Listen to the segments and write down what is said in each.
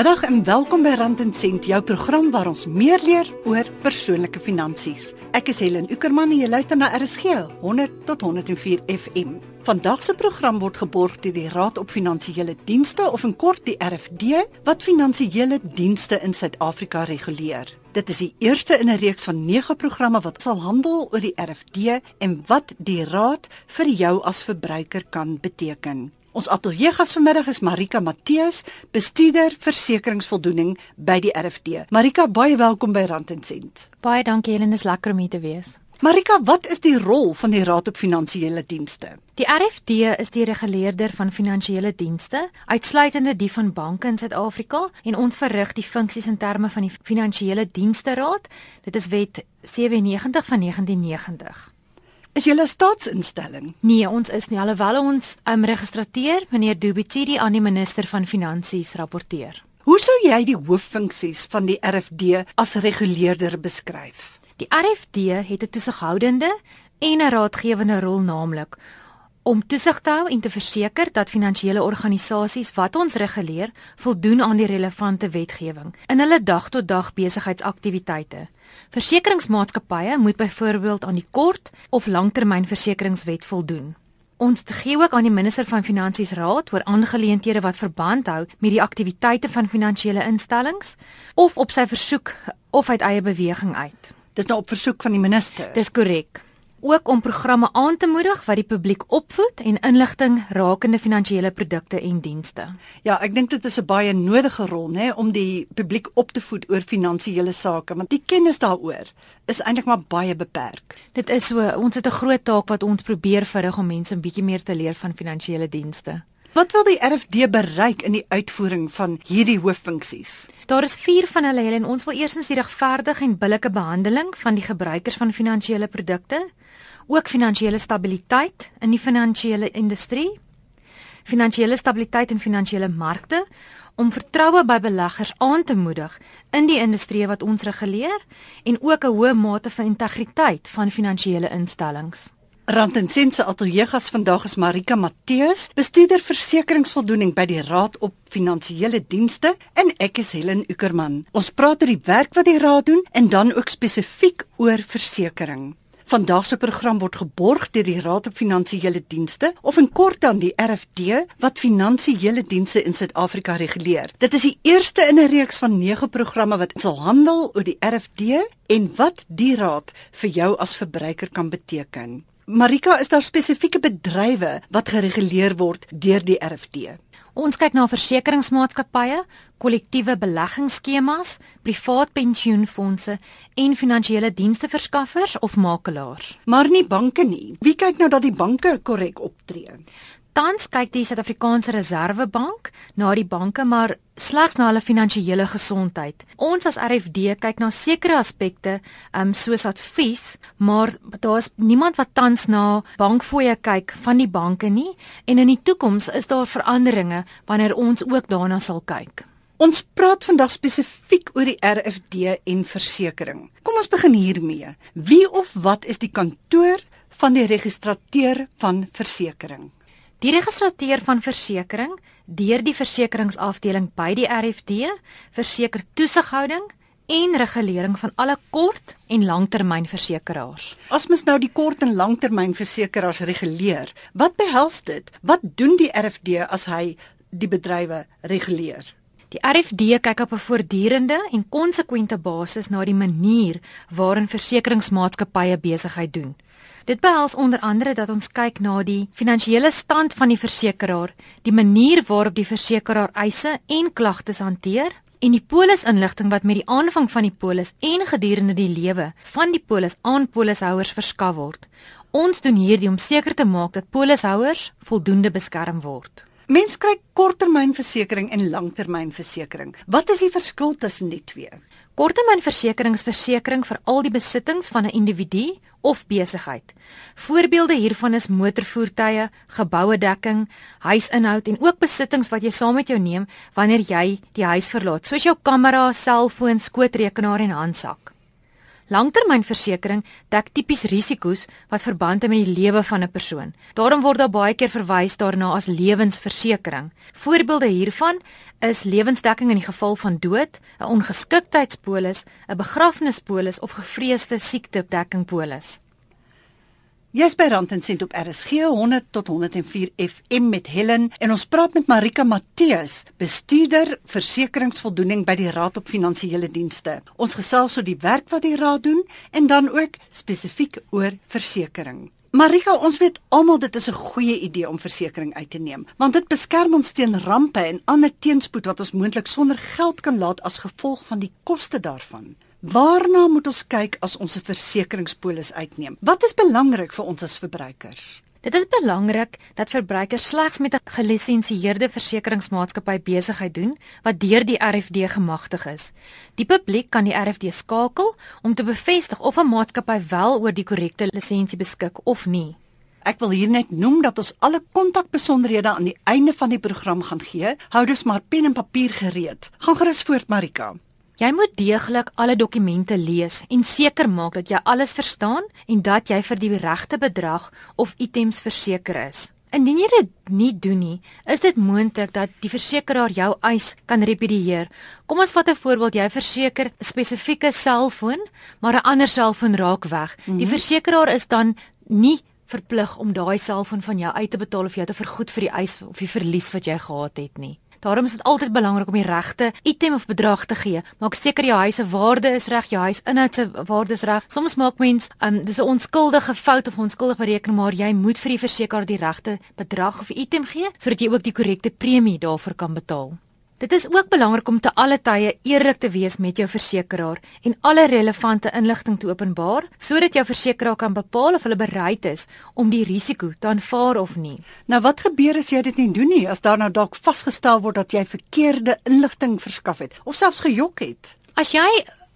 Goeiemiddag en welkom by Rand en Sent, jou program waar ons meer leer oor persoonlike finansies. Ek is Helen Ukerman en jy luister na RSG 100 tot 104 FM. Vandag se program word geborg deur die Raad op Finansiële Dienste of in kort die RFD wat finansiële dienste in Suid-Afrika reguleer. Dit is die eerste in 'n reeks van 9 programme wat sal handel oor die RFD en wat die Raad vir jou as verbruiker kan beteken. Ons ateljee gas vanmiddag is Marika Matteus, bestuurder versekeringsvoldoening by die RFD. Marika, baie welkom by Rand en Sent. Baie dankie Helen, dis lekker om hier te wees. Marika, wat is die rol van die Raad op Finansiële Dienste? Die RFD is die reguleerder van finansiële dienste, uitsluitende die van banke in Suid-Afrika en ons verrig die funksies in terme van die Finansiële Dienste Raad. Dit is Wet 97 van 1990. Is julle staatsinstelling? Nee, ons is nie alhoewel ons um, registreer meneer Dubitidi aan die minister van finansies rapporteer. Hoe sou jy die hooffunksies van die RFD as reguleerder beskryf? Die RFD het 'n toesighoudende en 'n raadgewende rol naamlik om toesig te hou en te verseker dat finansiële organisasies wat ons reguleer voldoen aan die relevante wetgewing in hulle dag-tot-dag besigheidsaktiwiteite. Versekeringsmaatskappye moet byvoorbeeld aan die kort of langtermynversekeringswet voldoen. Ons gee ook aan die minister van Finansies raad oor aangeleenthede wat verband hou met die aktiwiteite van finansiële instellings of op sy versoek of uit eie beweging uit. Dis nou op versoek van die minister. Dis korrek ook om programme aan te moedig wat die publiek opvoed en inligting rakende finansiële produkte en dienste. Ja, ek dink dit is 'n baie nodige rol, nê, om die publiek op te voed oor finansiële sake, want die kennis daaroor is eintlik maar baie beperk. Dit is so, ons het 'n groot taak wat ons probeer verrig om mense 'n bietjie meer te leer van finansiële dienste. Wat wil die RFD bereik in die uitvoering van hierdie hooffunksies? Daar is 4 van hulle en ons wil eersins die regverdige en billike behandeling van die gebruikers van finansiële produkte, ook finansiële stabiliteit in die finansiële industrie, finansiële stabiliteit in finansiële markte om vertroue by beleggers aan te moedig in die industrie wat ons reguleer en ook 'n hoë mate van integriteit van finansiële instellings. Rand en Sent se ateljeegas vandag is Marika Matteus, bestuurder versekeringsvoldoening by die Raad op Finansiële Dienste en ek is Helen Ukerman. Ons praat oor die werk wat die raad doen en dan ook spesifiek oor versekerings. Vandag se program word geborg deur die Raad op Finansiële Dienste of in kort dan die RFD wat finansiële dienste in Suid-Afrika reguleer. Dit is die eerste in 'n reeks van 9 programme wat sal handel oor die RFD en wat die raad vir jou as verbruiker kan beteken. Marika, is daar spesifieke bedrywe wat gereguleer word deur die RFD? Ons kyk na versekeringsmaatskappye, kollektiewe beleggingsskemas, privaat pensioenfonde en finansiële diensverskaffers of makelaars. Maar nie banke nie. Wie kyk nou dat die banke korrek optree? Tans kyk die Suid-Afrikaanse Reserwebank na die banke maar slegs na hulle finansiële gesondheid. Ons as RFD kyk na sekere aspekte, um, soos advies, maar daar's niemand wat tans na bankfooie kyk van die banke nie en in die toekoms is daar veranderinge wanneer ons ook daarna sal kyk. Ons praat vandag spesifiek oor die RFD en versekerings. Kom ons begin hiermee. Wie of wat is die kantoor van die registrateur van versekerings? Die registrateur van versekering deur die versekeringsafdeling by die RFD verseker toesighouding en regulering van alle kort en langtermynversekeraars. As mens nou die kort en langtermynversekeraars reguleer, wat behels dit? Wat doen die RFD as hy die bedrywe reguleer? Die RFD kyk op 'n voortdurende en konsekwente basis na die manier waarin versekeringsmaatskappye besigheid doen. Dit behels onder andere dat ons kyk na die finansiële stand van die versekeraar, die manier waarop die versekeraar eise en klagtes hanteer en die polisinligting wat met die aanvang van die polis en gedurende die lewe van die polis aan polishouers verskaf word. Ons doen hierdie om seker te maak dat polishouers voldoende beskerm word. Mens kry korttermynversekering en langtermynversekering. Wat is die verskil tussen die twee? Korttermynversekeringsversekering vir al die besittings van 'n individu of besigheid. Voorbeelde hiervan is motorvoertuie, geboue-dekking, huisinhoud en ook besittings wat jy saam met jou neem wanneer jy die huis verlaat, soos jou kamera, selfoon, skootrekenaar en handsak. Langtermynversekering dek tipies risiko's wat verband het met die lewe van 'n persoon. Daarom word daar baie keer verwys daarna as lewensversekering. Voorbeelde hiervan is lewensdekking in die geval van dood, 'n ongeskiktheidspolis, 'n begrafnispolis of gevreesde siektedekkingpolis. Jy's by Rand en Sent op RSG 100 tot 104 FM met Helen en ons praat met Marika Matteus, bestuurder versekeringsvoldoening by die Raad op Finansiële Dienste. Ons gesels oor die werk wat die raad doen en dan ook spesifiek oor versekerings. Marika, ons weet almal dit is 'n goeie idee om versekerings uit te neem, want dit beskerm ons teen rampe en ander teenspoed wat ons moontlik sonder geld kan laat as gevolg van die koste daarvan. Waarna moet ons kyk as ons 'n versekeringspolis uitneem? Wat is belangrik vir ons as verbruikers? Dit is belangrik dat verbruikers slegs met 'n gelisensieerde versekeringsmaatskappy besigheid doen wat deur die RFD gemagtig is. Die publiek kan die RFD skakel om te bevestig of 'n maatskappy wel oor die korrekte lisensie beskik of nie. Ek wil hier net noem dat ons alle kontakbesonderhede aan die einde van die program gaan gee. Hou dus maar pen en papier gereed. Gaan gerus voort, Marika. Jy moet deeglik alle dokumente lees en seker maak dat jy alles verstaan en dat jy vir die regte bedrag of items verseker is. Indien jy dit nie doen nie, is dit moontlik dat die versekeraar jou eis kan repedieer. Kom ons vat 'n voorbeeld, jy verseker 'n spesifieke selfoon, maar 'n ander selfoon raak weg. Die mhm. versekeraar is dan nie verplig om daai selfoon van jou uit te betaal of jou te vergoed vir die eis of die verlies wat jy gehad het nie. Daarom is dit altyd belangrik om die regte item of bedrag te gee. Maak seker jou huis se waarde is reg, jou huis inhoud se waarde is reg. Soms maak mens, um, dis 'n onskuldige fout of onskuldige berekening, maar jy moet vir die versekeraar die regte bedrag of item gee sodat jy ook die korrekte premie daarvoor kan betaal. Dit is ook belangrik om te alle tye eerlik te wees met jou versekeraar en alle relevante inligting te openbaar sodat jou versekeraar kan bepaal of hulle bereid is om die risiko te aanvaar of nie. Nou wat gebeur as jy dit nie doen nie as daar nou dalk vasgestel word dat jy verkeerde inligting verskaf het of selfs gejok het? As jy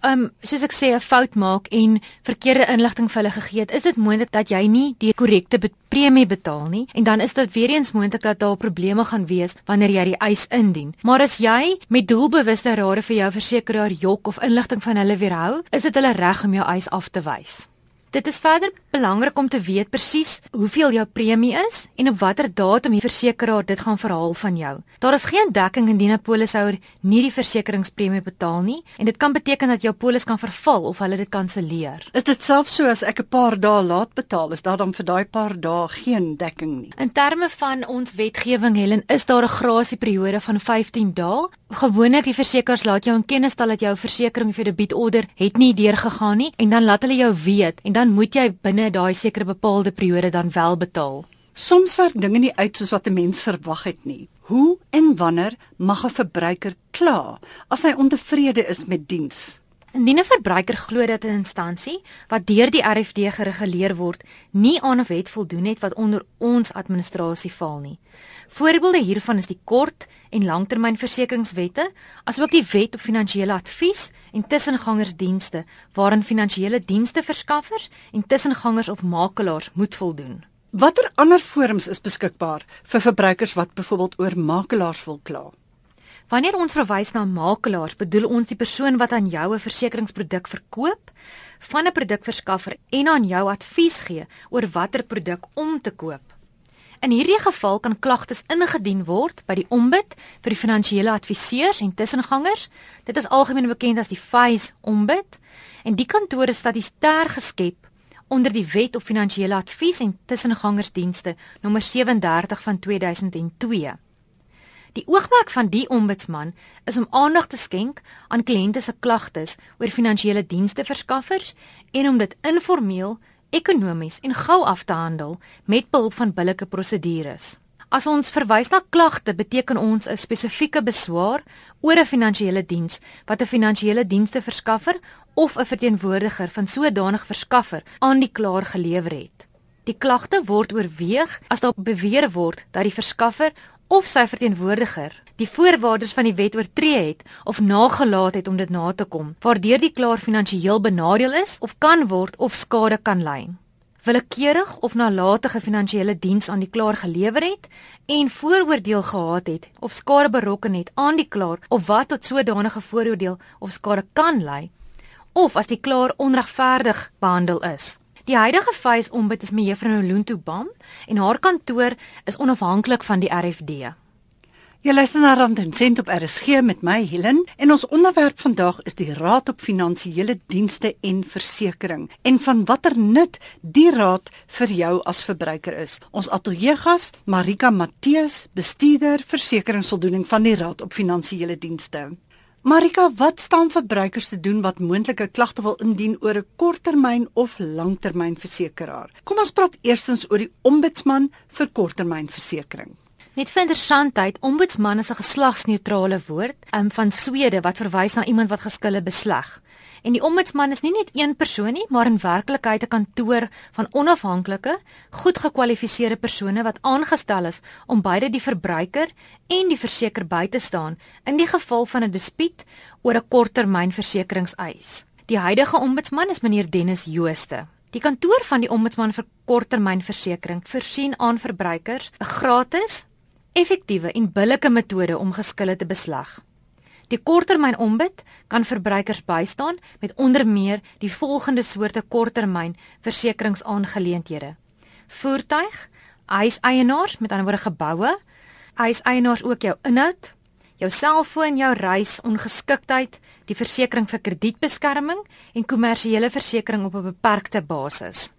um soos ek sê 'n fout maak en verkeerde inligting vir hulle gegee het, is dit moontlik dat jy nie die korrekte premie betaal nie en dan is dit weer eens moontlik dat daar probleme gaan wees wanneer jy die eis indien. Maar as jy met doelbewuste rade vir jou versekeraar jok of inligting van hulle weerhou, is dit hulle reg om jou eis af te wys. Dit is verder belangrik om te weet presies hoeveel jou premie is en op watter datum die versekeraar dit gaan verhaal van jou. Daar is geen dekking indien 'n polishouer nie die versekeringspremie betaal nie en dit kan beteken dat jou polis kan verval of hulle dit kanselleer. Is dit selfs so as ek 'n paar dae laat betaal, is daar dan vir daai paar dae geen dekking nie? In terme van ons wetgewing Helen, is daar 'n grasieperiode van 15 dae. Gewoonlik die versekerings laat jou in kennis stel dat jou versekering vir debietorder het nie deurgegaan nie en dan laat hulle jou weet en dan dan moet jy binne daai sekere bepaalde periode dan wel betaal. Soms werk dinge nie uit soos wat 'n mens verwag het nie. Hoe en wanneer mag 'n verbruiker kla as hy ontevrede is met diens? Indien 'n verbruiker glo dat 'n instansie wat deur die RFD gereguleer word, nie aan 'n wet voldoen het wat onder ons administrasie val nie. Voorbeelde hiervan is die kort en langtermynversekeringswette, asook die wet op finansiële advies en tussengangersdienste waarin finansiële dienste verskaffers en tussengangers of makelaars moet voldoen. Watter ander forums is beskikbaar vir verbruikers wat byvoorbeeld oor makelaars wil kla? Wanneer ons verwys na makelaars, bedoel ons die persoon wat aan jou 'n versekeringsproduk verkoop, van 'n produkverskaffer en aan jou advies gee oor watter produk om te koop. In hierdie geval kan klagtes ingedien word by die ombud vir die finansiële adviseurs en tussengangers. Dit is algemeen bekend as die FIS ombud en die kantoor is statistêr geskep onder die Wet op Finansiële Advies en Tussengangersdienste nommer 37 van 2002. Die oogmerk van die ombudsman is om aandag te skenk aan kliënte se klagtes oor finansiële dienste verskaffers en om dit informeel, ekonomies en gou af te handel met behulp van billike prosedures. As ons verwys na klagte, beteken ons 'n spesifieke beswaar oor 'n finansiële diens wat 'n finansiële dienste verskaffer of 'n verteenwoordiger van sodanige verskaffer aan die klaer gelewer het. Die klagte word oorweeg as daar beweer word dat die verskaffer of sy verteenwoordiger die voorwaardes van die wet oortree het of nagelaat het om dit na te kom, waardeur die klaar finansiëel benadeel is of kan word of skade kan ly. Willekeurig of nalatige finansiële diens aan die klaar gelewer het en vooroordeel gehad het of skade berokken het aan die klaar of wat tot sodanige vooroordeel of skade kan lei of as die klaer onregverdig behandel is. Die huidige Face Ombud is mevrou Noluntu Bam en haar kantoor is onafhanklik van die RFD. Jy luister na Rand en Sent op RSG met my Helen en ons onderwerp vandag is die Raad op Finansiële Dienste en Versekering en van watter nut die raad vir jou as verbruiker is. Ons ateljeegas Marika Matteus, bestuurder versekeringsvoldoening van die Raad op Finansiële Dienste. Marika, wat staan verbruikers te doen wat moontlike klagte wil indien oor 'n korttermyn of langtermynversekeraar? Kom ons praat eerstens oor die ombudsman vir korttermynversekering. Net vir interessantheid, ombudsman is 'n geslagsneutrale woord um, van Swede wat verwys na iemand wat geskille besleg. En die ombudsman is nie net een persoon nie, maar in werklikheid 'n kantoor van onafhanklike, goed gekwalifiseerde persone wat aangestel is om beide die verbruiker en die verseker by te staan in die geval van 'n dispuut oor 'n korttermynversekeringseis. Die huidige ombudsman is meneer Dennis Jooste. Die kantoor van die ombudsman vir korttermynversekering voorsien aan verbruikers 'n gratis effektiewe en billike metode om geskille te besleg. Die korttermyn ombud kan verbruikers bystaan met onder meer die volgende soorte korttermyn versekeringsaangeleenthede: voertuig, huiseienaars met ander woorde geboue, huiseienaars ook jou inhoud, jou selfoon, jou reis, ongeskiktheid, die versekering vir kredietbeskerming en kommersiële versekerings op 'n beperkte basis.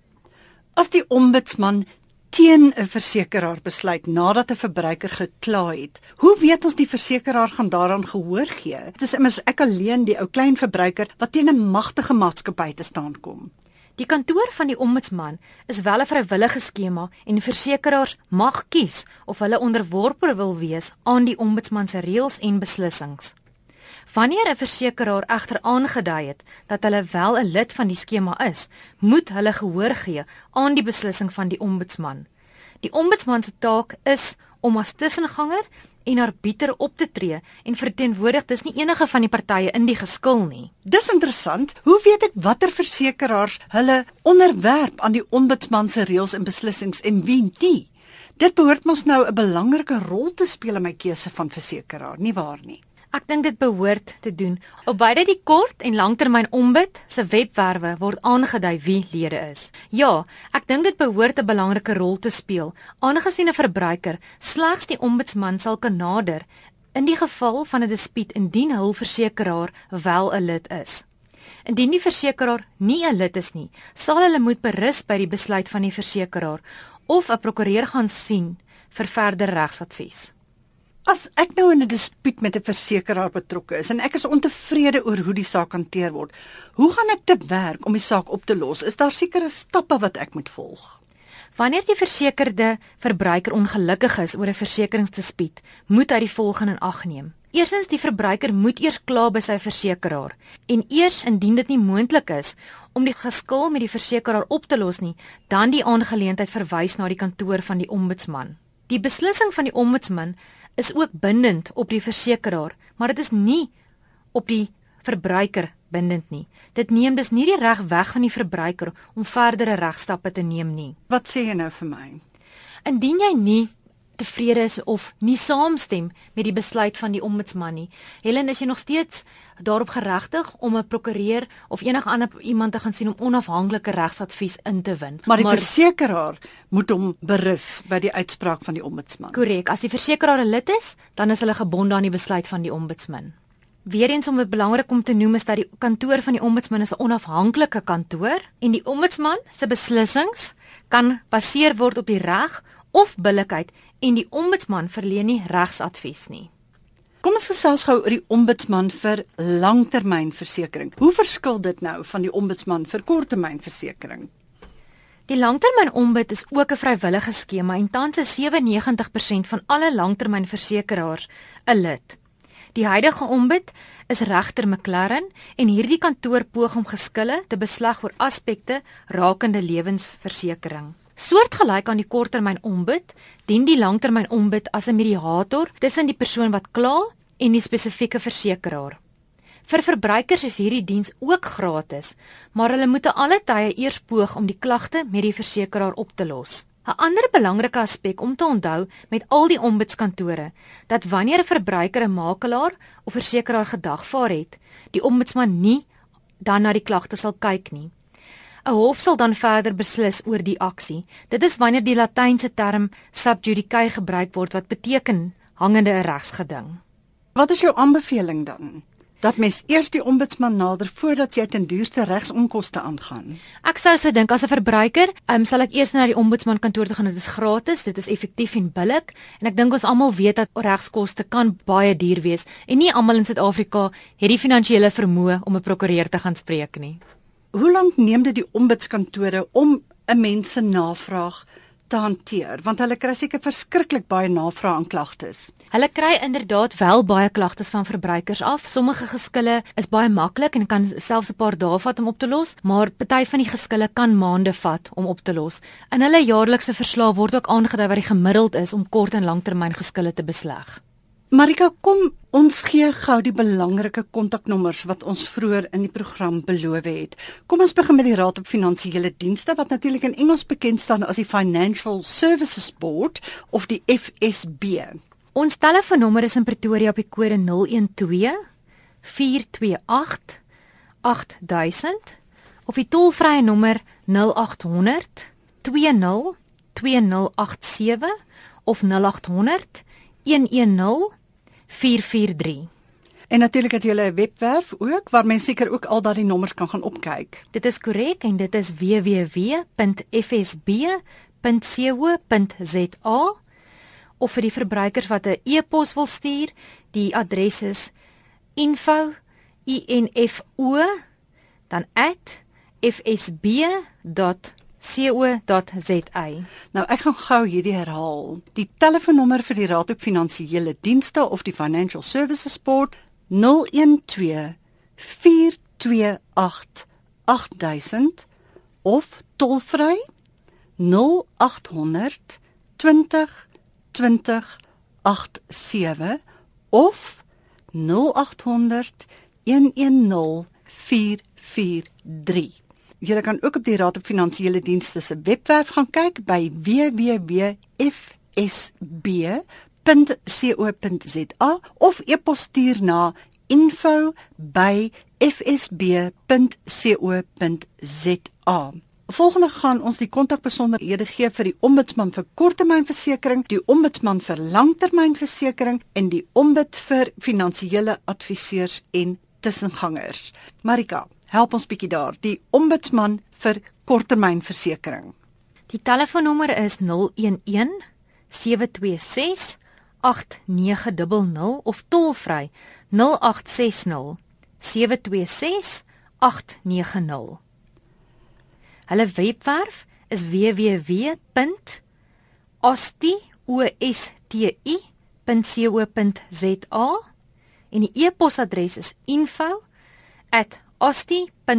As die ombudsman teen 'n versekeraar besluit nadat 'n verbruiker gekla het. Hoe weet ons die versekeraar gaan daaraan gehoor gee? Dit is immers ek alleen die ou klein verbruiker wat teen 'n magtige maatskappy te staan kom. Die kantoor van die ombudsman is wel 'n vrywillige skema en versekeraars mag kies of hulle onderworpe wil wees aan die ombudsman se reëls en beslissings. Wanneer 'n versekeraar egter aangedui het dat hulle wel 'n lid van die skema is, moet hulle gehoor gee aan die beslissing van die ombudsman. Die ombudsman se taak is om as tussenganger en arbiter op te tree en verteenwoordig dis nie enige van die partye in die geskil nie. Dis interessant. Hoe weet ek watter versekeraars hulle onderwerp aan die ombudsman se reëls en beslissings en wie nie? Dit behoort mos nou 'n belangrike rol te speel in my keuse van versekeraar, nie waar nie? Ek dink dit behoort te doen. Op beide die kort en langtermyn ombud se webwerwe word aangedui wie lede is. Ja, ek dink dit behoort 'n belangrike rol te speel, aangesien 'n verbruiker slegs die ombudsman sal kan nader in die geval van 'n dispuut indien hul versekeraar wel 'n lid is. Indien die versekeraar nie 'n lid is nie, sal hulle moet berus by die besluit van die versekeraar of 'n prokureur gaan sien vir verdere regsadvies. As ek nou in 'n dispuut met 'n versekeraar betrokke is en ek is ontevrede oor hoe die saak hanteer word, hoe gaan ek te werk om die saak op te los? Is daar sekere stappe wat ek moet volg? Wanneer die versekerde verbruiker ongelukkig is oor 'n versekeringsdispuut, moet hy die volgende in ag neem. Eerstens die verbruiker moet eers kla by sy versekeraar en eers indien dit nie moontlik is om die geskil met die versekeraar op te los nie, dan die aangeleentheid verwys na die kantoor van die ombudsman. Die beslissing van die ombudsman is ook bindend op die versekeraar, maar dit is nie op die verbruiker bindend nie. Dit neem dus nie die reg weg van die verbruiker om verdere regstappe te neem nie. Wat sê jy nou vir my? Indien jy nie tevrede is of nie saamstem met die besluit van die ombudsman nie. Helen, is jy nog steeds daarop geregtig om 'n prokureur of enige ander iemand te gaan sien om onafhanklike regsadvies in te win? Maar die maar, versekeraar moet hom berus by die uitspraak van die ombudsman. Korrek. As die versekeraar 'n lid is, dan is hulle gebonde aan die besluit van die ombudsman. Weereens om dit belangrik om te noem is dat die kantoor van die ombudsman 'n onafhanklike kantoor en die ombudsman se beslissings kan baseer word op die reg of billikheid en die ombudsman verleen nie regsadvies nie. Kom ons gesels gou oor die ombudsman vir langtermynversekering. Hoe verskil dit nou van die ombudsman vir korttermynversekering? Die langtermynombud is ook 'n vrywillige skema en tans is 97% van alle langtermynversekeraars 'n lid. Die huidige ombud is regter McLaren en hierdie kantoor poog om geskille te besleg oor aspekte rakende lewensversekering. Soortgelyk aan die korttermyn ombud, dien die langtermyn ombud as 'n mediator tussen die persoon wat kla en die spesifieke versekeraar. Vir verbruikers is hierdie diens ook gratis, maar hulle moet alle tye eers poog om die klagte met die versekeraar op te los. 'n Ander belangrike aspek om te onthou met al die ombudskantore, dat wanneer 'n verbruiker 'n makelaar of versekeraar gedagvaar het, die ombudsman nie dan na die klagte sal kyk nie. 'n Hof sal dan verder beslis oor die aksie. Dit is wanneer die latynse term sub judice gebruik word wat beteken hangende regsgeding. Wat is jou aanbeveling dan? dat mens eers die ombudsman nader voordat jy ten duurste regsonkoste aangaan. Ek sou so dink as 'n verbruiker, um, sal ek eers na die ombudsman kantoor toe gaan. Dit is gratis, dit is effektief en billik en ek dink ons almal weet dat regskoste kan baie duur wees en nie almal in Suid-Afrika het die finansiële vermoë om 'n prokureur te gaan spreek nie. Hoe lank neem dit die ombudskantore om 'n mens se navraag te hanteer want hulle kry seker verskriklik baie navrae en klagtes. Hulle kry inderdaad wel baie klagtes van verbruikers af. Sommige geskille is baie maklik en kan selfs 'n paar dae vat om op te los, maar party van die geskille kan maande vat om op te los. In hulle jaarlikse verslag word ook aangedui wat die gemiddeld is om kort en langtermyn geskille te besleg. Marika, kom ons gee gou die belangrike kontaknommers wat ons vroeër in die program beloof het. Kom ons begin met die Raad op Finansiële Dienste wat natuurlik in Engels bekend staan as die Financial Services Board of die FSB. Ons telefoonnommer is in Pretoria op die kode 012 428 8000 of die tolvrye nommer 0800 20 2087 of 0800 110443. En natuurlik het jy 'n webwerf ook waar mense seker ook al daardie nommers kan gaan opkyk. Dit is korrek en dit is www.fsb.co.za of vir die verbruikers wat 'n e-pos wil stuur, die adres is info.info dan @fsb.co.za co.za. Nou ek gaan gou hierdie herhaal. Die telefoonnommer vir die Raad op Finansiële Dienste of die Financial Services Board 012 428 8000 of tolvry 0800 20 20 87 of 0800 110 443 Jy kan ook op die Raad op Finansiële Dienste se webwerf gaan kyk by www.fsb.co.za of e-pos stuur na info@fsb.co.za. Volgende gaan ons die kontakbesonderhede gee vir die ombudsman vir korttermynversekering, die ombudsman vir langtermynversekering en die ombud vir finansiële adviseurs en tussengangers. Marika Help ons bietjie daar. Die ombudsman vir korttermynversekering. Die telefoonnommer is 011 726 8900 of tolvry 0860 726 890. Hulle webwerf is www.osti.co.za en die e-posadres is info@ osti.co.za.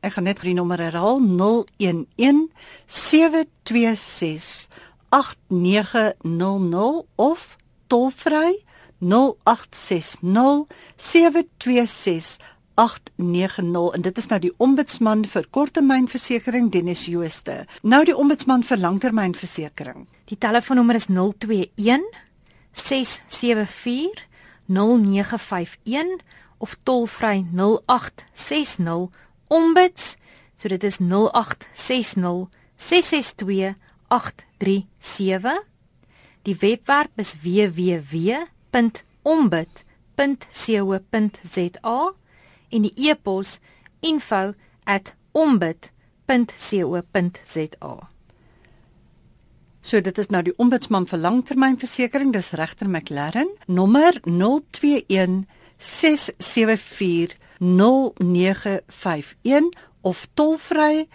Ek gaan net die nommer herhaal 011 726 8900 of tolvry 0860 726 890 en dit is nou die ombudsman vir korttermynversekering Dennis Jooste. Nou die ombudsman vir langtermynversekering. Die telefoonnommer is 021 674 0951 of tolvry 0860 ombuds so dit is 0860 662 837 die webwerf is www.ombud.co.za en die e-pos info@ombud.co.za So dit is nou die ombudsman vir langtermynversekering dis regter McLaren nommer 021 06740951 of tolvry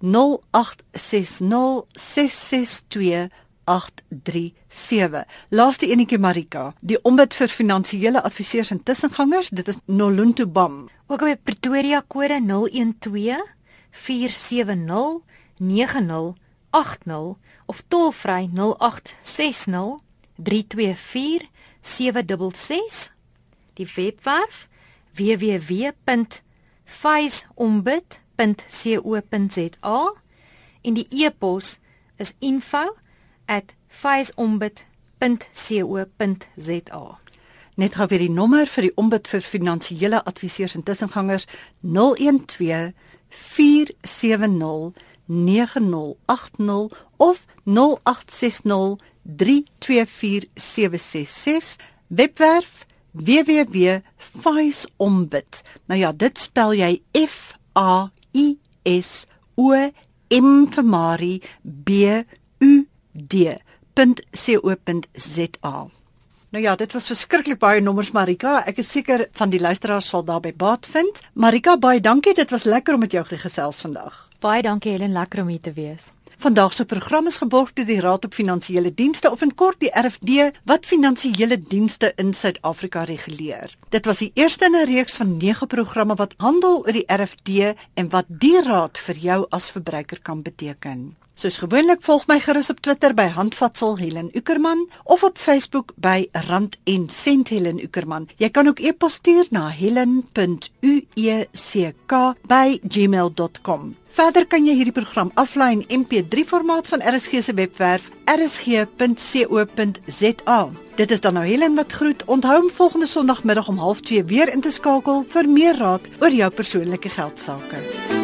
0860662837. Laaste enetjie Marika, die ombud vir finansiële adviseurs en tussengangers, dit is Noluntu Bam. Ook op Pretoria kode 012 470 9080 of tolvry 0860 324 766 die webwerf www.faisombud.co.za en die e-pos is info@faisombud.co.za. Net gou weer die nommer vir die ombud vir finansiële adviseurs en tussengangers 012 470 9080 of 0860 324766 webwerf www.faisombit. Nou ja, dit spel jy F A I S O M vir Marie B U D.co.za. Nou ja, dit was verskriklik baie nommers Marika. Ek is seker van die luisteraars sal daarby baat vind. Marika, baie dankie. Dit was lekker om met jou te gesels vandag. Baie dankie Helen, lekker om hier te wees. Vandag se program is geborg deur die Raad op Finansiële Dienste of in kort die RFD wat finansiële dienste in Suid-Afrika reguleer. Dit was die eerste in 'n reeks van 9 programme wat handel oor die RFD en wat die raad vir jou as verbruiker kan beteken. Soos gewoonlik volg my gerus op Twitter by handvatsel Helen Ukerman of op Facebook by Rand en Sent Helen Ukerman. Jy kan ook e-pos stuur na helen.ueck@gmail.com. Verder kan jy hierdie program aflaai in MP3 formaat van RSG se webwerf rsg.co.za. Dit is dan nou Helen wat groet. Onthou om volgende Sondagmiddag om 0.30 weer in te skakel vir meer raad oor jou persoonlike geldsaake.